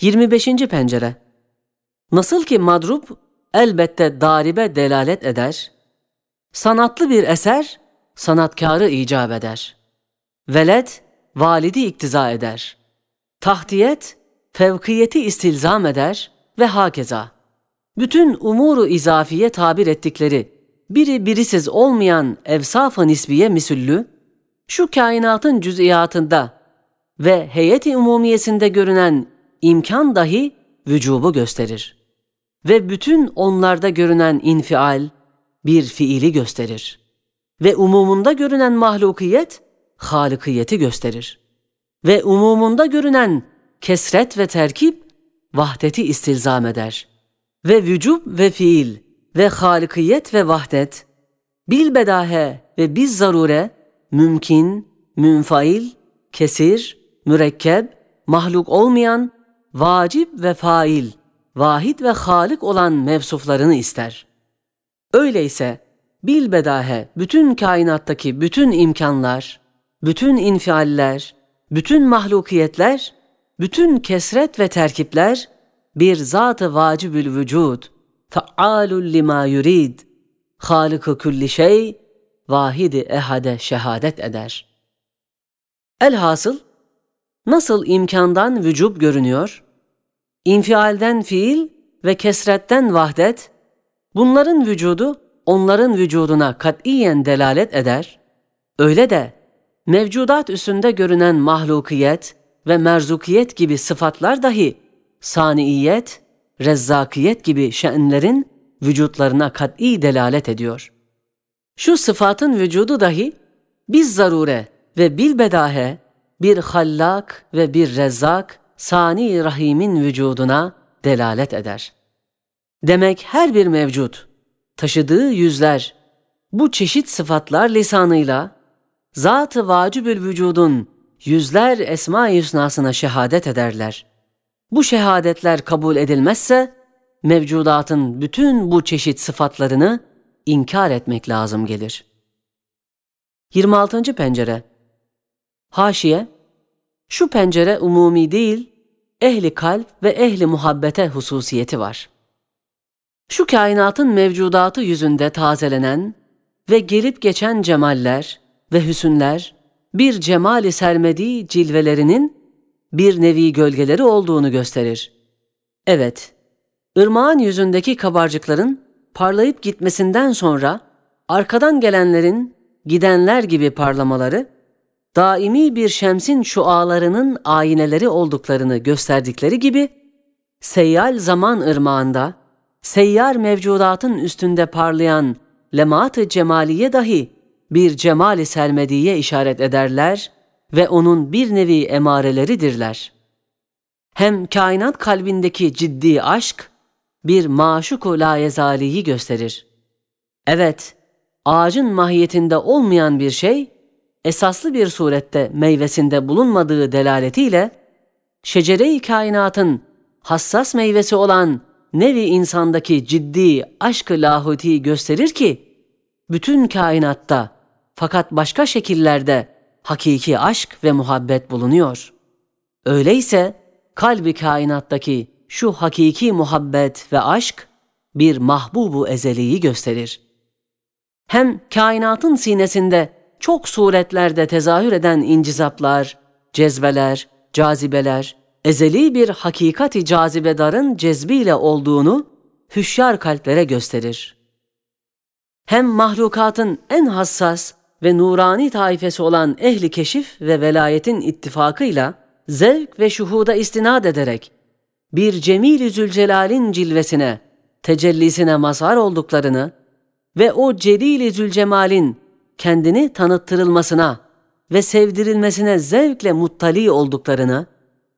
25. pencere Nasıl ki madrup elbette daribe delalet eder, sanatlı bir eser sanatkarı icap eder. Veled validi iktiza eder. Tahtiyet fevkiyeti istilzam eder ve hakeza. Bütün umuru izafiye tabir ettikleri biri birisiz olmayan evsaf-ı nisbiye misüllü, şu kainatın cüz'iyatında ve heyeti umumiyesinde görünen imkan dahi vücubu gösterir. Ve bütün onlarda görünen infial bir fiili gösterir. Ve umumunda görünen mahlukiyet, halikiyeti gösterir. Ve umumunda görünen kesret ve terkip, vahdeti istilzam eder. Ve vücub ve fiil ve halikiyet ve vahdet, bilbedahe ve biz zarure, mümkün, münfail, kesir, mürekkep, mahluk olmayan, vacip ve fail, vahid ve halik olan mevsuflarını ister. Öyleyse bilbedahe bütün kainattaki bütün imkanlar, bütün infialler, bütün mahlukiyetler, bütün kesret ve terkipler bir zat-ı vacibül vücud, faalul lima yurid, halıkı külli şey, vahidi ehade şehadet eder. Elhasıl, nasıl imkandan vücub görünüyor, infialden fiil ve kesretten vahdet, bunların vücudu onların vücuduna katiyen delalet eder, öyle de mevcudat üstünde görünen mahlukiyet ve merzukiyet gibi sıfatlar dahi saniyet, rezzakiyet gibi şenlerin vücutlarına kat'i delalet ediyor. Şu sıfatın vücudu dahi biz zarure ve bilbedahe bir hallak ve bir rezzak sani rahimin vücuduna delalet eder. Demek her bir mevcut taşıdığı yüzler bu çeşit sıfatlar lisanıyla zat-ı vacibül vücudun yüzler esma-i hüsnasına şehadet ederler. Bu şehadetler kabul edilmezse mevcudatın bütün bu çeşit sıfatlarını inkar etmek lazım gelir. 26. pencere Haşiye Şu pencere umumi değil, ehli kalp ve ehli muhabbete hususiyeti var. Şu kainatın mevcudatı yüzünde tazelenen ve gelip geçen cemaller ve hüsünler bir cemali sermediği cilvelerinin bir nevi gölgeleri olduğunu gösterir. Evet, ırmağın yüzündeki kabarcıkların parlayıp gitmesinden sonra arkadan gelenlerin gidenler gibi parlamaları, daimi bir şemsin şualarının ayneleri olduklarını gösterdikleri gibi, seyyal zaman ırmağında, seyyar mevcudatın üstünde parlayan lemat-ı cemaliye dahi bir cemali sermediye işaret ederler ve onun bir nevi emareleridirler. Hem kainat kalbindeki ciddi aşk bir maşuku layezaliyi gösterir. Evet, ağacın mahiyetinde olmayan bir şey, esaslı bir surette meyvesinde bulunmadığı delaletiyle, şecere-i kainatın hassas meyvesi olan nevi insandaki ciddi aşk-ı lahuti gösterir ki, bütün kainatta fakat başka şekillerde hakiki aşk ve muhabbet bulunuyor. Öyleyse kalbi kainattaki şu hakiki muhabbet ve aşk bir mahbubu ezeliyi gösterir. Hem kainatın sinesinde çok suretlerde tezahür eden incizaplar, cezbeler, cazibeler, ezeli bir hakikati cazibedarın cezbiyle olduğunu hüşyar kalplere gösterir. Hem mahlukatın en hassas ve nurani taifesi olan ehli keşif ve velayetin ittifakıyla zevk ve şuhuda istinad ederek bir Cemil-i Zülcelal'in cilvesine, tecellisine mazhar olduklarını ve o Celil-i Zülcemal'in kendini tanıttırılmasına ve sevdirilmesine zevkle muttali olduklarını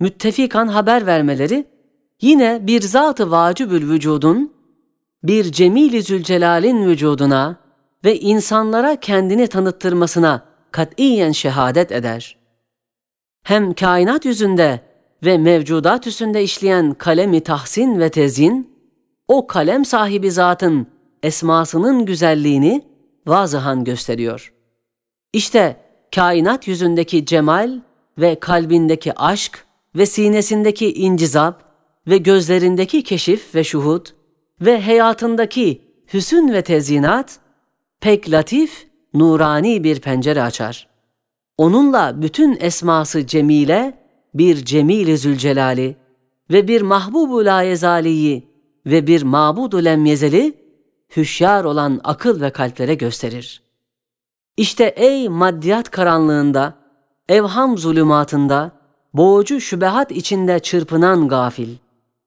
müttefikan haber vermeleri yine bir zat-ı vacibül vücudun bir Cemil-i Zülcelal'in vücuduna ve insanlara kendini tanıttırmasına katiyen şehadet eder. Hem kainat yüzünde ve mevcudat üstünde işleyen kalemi tahsin ve tezin, o kalem sahibi zatın esmasının güzelliğini vazıhan gösteriyor. İşte kainat yüzündeki cemal ve kalbindeki aşk ve sinesindeki incizap ve gözlerindeki keşif ve şuhud ve hayatındaki hüsün ve tezyinat pek latif, nurani bir pencere açar. Onunla bütün esması cemile bir cemil-i zülcelali ve bir mahbubu layezaliyi ve bir mabudu lemyezeli hüşyar olan akıl ve kalplere gösterir. İşte ey maddiyat karanlığında, evham zulümatında, boğucu şübehat içinde çırpınan gafil,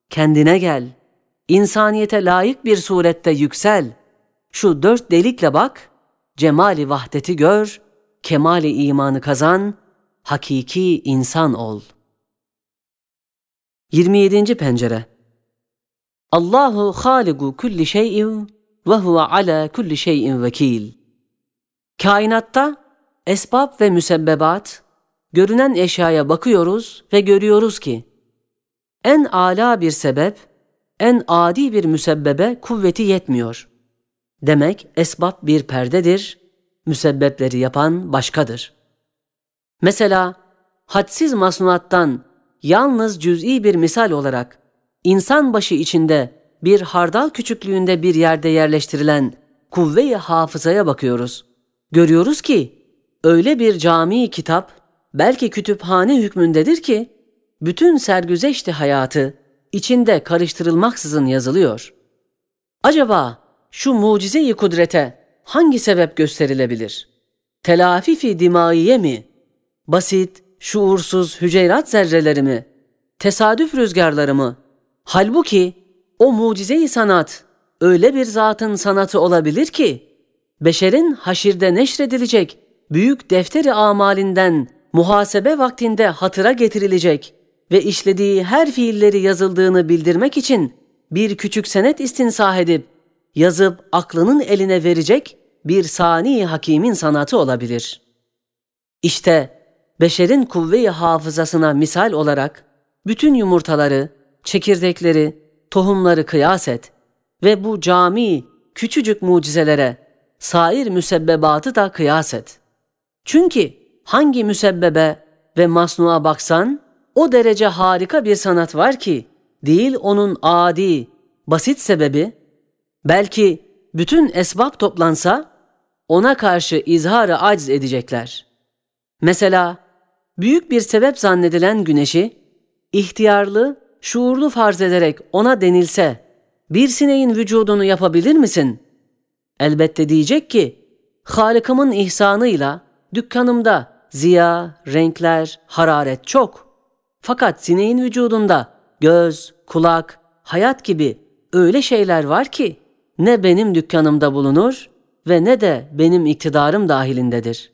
kendine gel, insaniyete layık bir surette yüksel, şu dört delikle bak, cemali vahdeti gör, kemali imanı kazan, hakiki insan ol. 27. pencere Allahu haligu kulli şeyin ve huve ala kulli şeyin vekil. Kainatta esbab ve müsebbebat, görünen eşyaya bakıyoruz ve görüyoruz ki, en ala bir sebep, en adi bir müsebbebe kuvveti yetmiyor. Demek esbab bir perdedir, müsebbepleri yapan başkadır. Mesela hadsiz masnuattan yalnız cüz'i bir misal olarak insan başı içinde bir hardal küçüklüğünde bir yerde yerleştirilen kuvve-i hafızaya bakıyoruz. Görüyoruz ki öyle bir cami kitap belki kütüphane hükmündedir ki bütün sergüzeşti hayatı içinde karıştırılmaksızın yazılıyor. Acaba şu mucize-i kudrete hangi sebep gösterilebilir? Telafifi dimaiye mi? Basit, şuursuz hüceyrat zerreleri mi? Tesadüf rüzgarları mı? Halbuki o mucize-i sanat öyle bir zatın sanatı olabilir ki, beşerin haşirde neşredilecek büyük defteri amalinden muhasebe vaktinde hatıra getirilecek ve işlediği her fiilleri yazıldığını bildirmek için bir küçük senet istinsah edip yazıp aklının eline verecek bir sani hakimin sanatı olabilir. İşte beşerin kuvve-i hafızasına misal olarak bütün yumurtaları, çekirdekleri, tohumları kıyas et ve bu cami küçücük mucizelere sair müsebbebatı da kıyas et. Çünkü hangi müsebbebe ve masnuğa baksan o derece harika bir sanat var ki değil onun adi, basit sebebi belki bütün esbab toplansa ona karşı izharı aciz edecekler. Mesela büyük bir sebep zannedilen güneşi ihtiyarlı şuurlu farz ederek ona denilse, bir sineğin vücudunu yapabilir misin? Elbette diyecek ki, Halık'ımın ihsanıyla dükkanımda ziya, renkler, hararet çok. Fakat sineğin vücudunda göz, kulak, hayat gibi öyle şeyler var ki ne benim dükkanımda bulunur ve ne de benim iktidarım dahilindedir.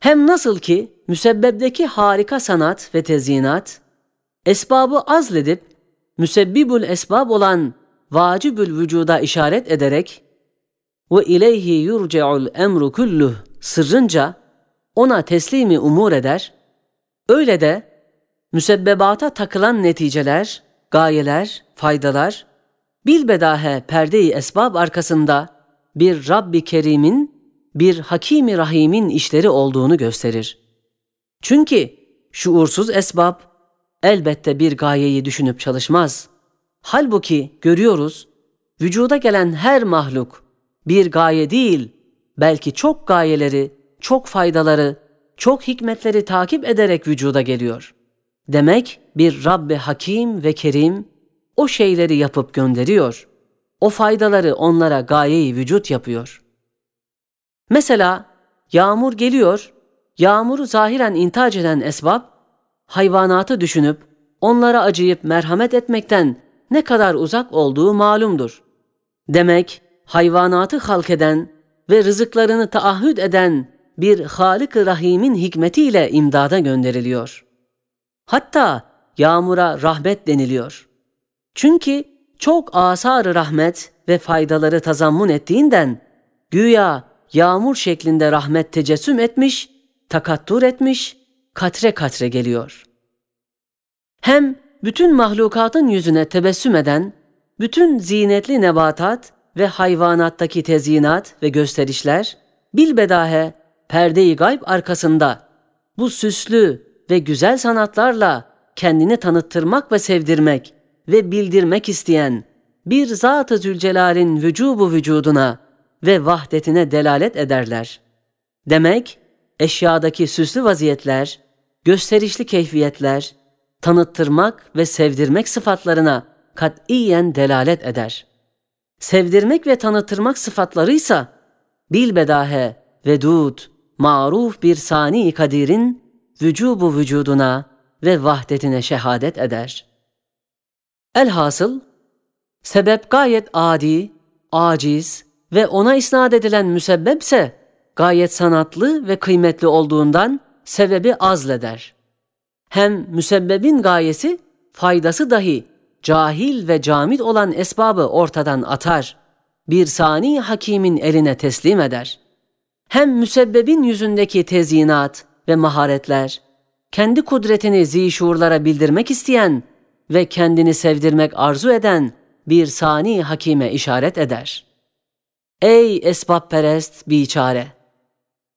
Hem nasıl ki müsebbebdeki harika sanat ve tezyinat, esbabı azledip müsebbibül esbab olan vacibül vücuda işaret ederek ve ileyhi yurce'ul emru kulluh sırrınca ona teslimi umur eder, öyle de müsebbebata takılan neticeler, gayeler, faydalar, bilbedahe perde-i esbab arkasında bir Rabbi Kerim'in, bir Hakimi Rahim'in işleri olduğunu gösterir. Çünkü şuursuz esbab elbette bir gayeyi düşünüp çalışmaz. Halbuki görüyoruz, vücuda gelen her mahluk bir gaye değil, belki çok gayeleri, çok faydaları, çok hikmetleri takip ederek vücuda geliyor. Demek bir Rabbi Hakim ve Kerim o şeyleri yapıp gönderiyor. O faydaları onlara gayeyi vücut yapıyor. Mesela yağmur geliyor, yağmuru zahiren intac eden esbab, hayvanatı düşünüp onlara acıyıp merhamet etmekten ne kadar uzak olduğu malumdur. Demek hayvanatı halk eden ve rızıklarını taahhüt eden bir Halık-ı Rahim'in hikmetiyle imdada gönderiliyor. Hatta yağmura rahmet deniliyor. Çünkü çok asar rahmet ve faydaları tazammun ettiğinden güya yağmur şeklinde rahmet tecessüm etmiş, takattur etmiş katre katre geliyor. Hem bütün mahlukatın yüzüne tebessüm eden, bütün zinetli nebatat ve hayvanattaki tezyinat ve gösterişler, bilbedahe perde-i gayb arkasında bu süslü, ve güzel sanatlarla kendini tanıttırmak ve sevdirmek ve bildirmek isteyen bir Zat-ı Zülcelal'in vücubu vücuduna ve vahdetine delalet ederler. Demek, eşyadaki süslü vaziyetler, gösterişli keyfiyetler, tanıttırmak ve sevdirmek sıfatlarına katiyen delalet eder. Sevdirmek ve tanıttırmak sıfatlarıysa bilbedahe, vedud, maruf bir sani kadirin vücubu vücuduna ve vahdetine şehadet eder. Elhasıl, sebep gayet adi, aciz ve ona isnat edilen müsebbepse gayet sanatlı ve kıymetli olduğundan sebebi azleder. Hem müsebbebin gayesi faydası dahi cahil ve camit olan esbabı ortadan atar, bir sani hakimin eline teslim eder. Hem müsebbebin yüzündeki tezyinat ve maharetler, kendi kudretini zişurlara bildirmek isteyen ve kendini sevdirmek arzu eden bir sani hakime işaret eder. Ey esbab perest biçare!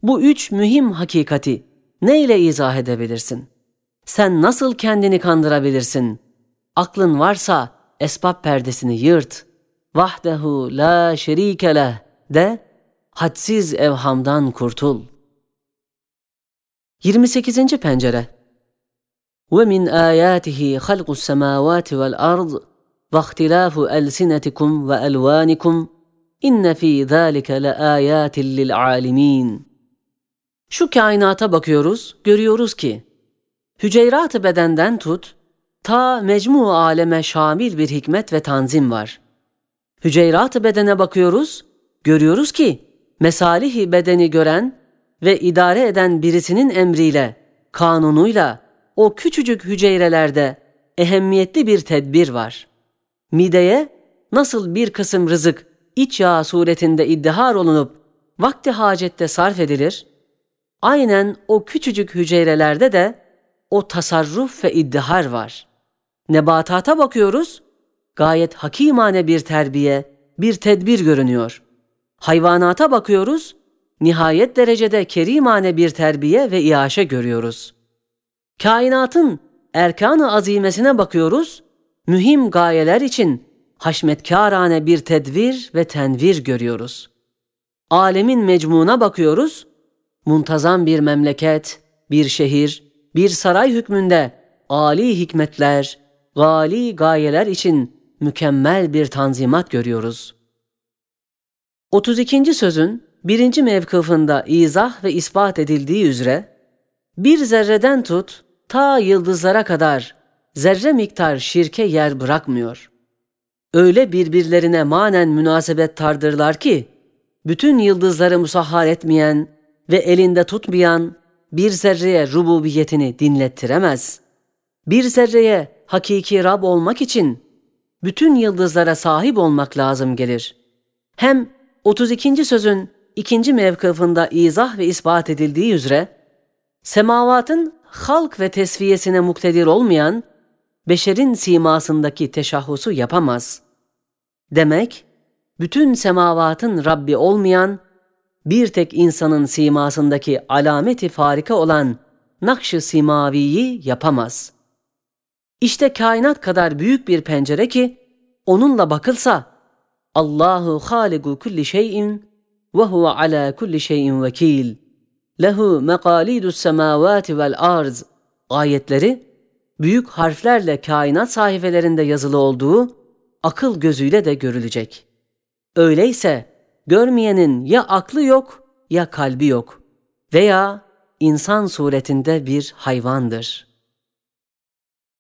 Bu üç mühim hakikati ne ile izah edebilirsin? Sen nasıl kendini kandırabilirsin? Aklın varsa esbab perdesini yırt. Vahdehu la şerike leh de hadsiz evhamdan kurtul. 28. pencere Ve min ayatihi halqus semawati vel ard ve ihtilafu elsinetikum ve elvanikum inne fi zalika la ayatin lil alimin.'' Şu kainata bakıyoruz, görüyoruz ki hüceyrat-ı bedenden tut, ta mecmu aleme şamil bir hikmet ve tanzim var. Hüceyrat-ı bedene bakıyoruz, görüyoruz ki mesalihi bedeni gören ve idare eden birisinin emriyle, kanunuyla o küçücük hücrelerde ehemmiyetli bir tedbir var. Mideye nasıl bir kısım rızık iç yağ suretinde iddihar olunup vakti hacette sarf edilir, aynen o küçücük hücrelerde de o tasarruf ve iddihar var. Nebatata bakıyoruz, gayet hakimane bir terbiye, bir tedbir görünüyor. Hayvanata bakıyoruz, nihayet derecede kerimane bir terbiye ve iaşe görüyoruz. Kainatın erkan-ı azimesine bakıyoruz, mühim gayeler için haşmetkârane bir tedvir ve tenvir görüyoruz. Alemin mecmuna bakıyoruz, muntazam bir memleket, bir şehir, bir saray hükmünde âli hikmetler, gali gayeler için mükemmel bir tanzimat görüyoruz. 32. sözün birinci mevkıfında izah ve ispat edildiği üzere bir zerreden tut ta yıldızlara kadar zerre miktar şirke yer bırakmıyor. Öyle birbirlerine manen münasebet tardırlar ki bütün yıldızları musahhar etmeyen ve elinde tutmayan bir zerreye rububiyetini dinlettiremez. Bir zerreye hakiki Rab olmak için bütün yıldızlara sahip olmak lazım gelir. Hem 32. sözün ikinci mevkıfında izah ve ispat edildiği üzere, semavatın halk ve tesviyesine muktedir olmayan, beşerin simasındaki teşahhusu yapamaz. Demek, bütün semavatın Rabbi olmayan, bir tek insanın simasındaki alameti farika olan nakş-ı simaviyi yapamaz. İşte kainat kadar büyük bir pencere ki, onunla bakılsa, Allahu haligu kulli şeyin ve huve ala kulli şeyin vekil. Lehu mekalidus semavati vel arz ayetleri büyük harflerle kainat sayfelerinde yazılı olduğu akıl gözüyle de görülecek. Öyleyse görmeyenin ya aklı yok ya kalbi yok veya insan suretinde bir hayvandır.''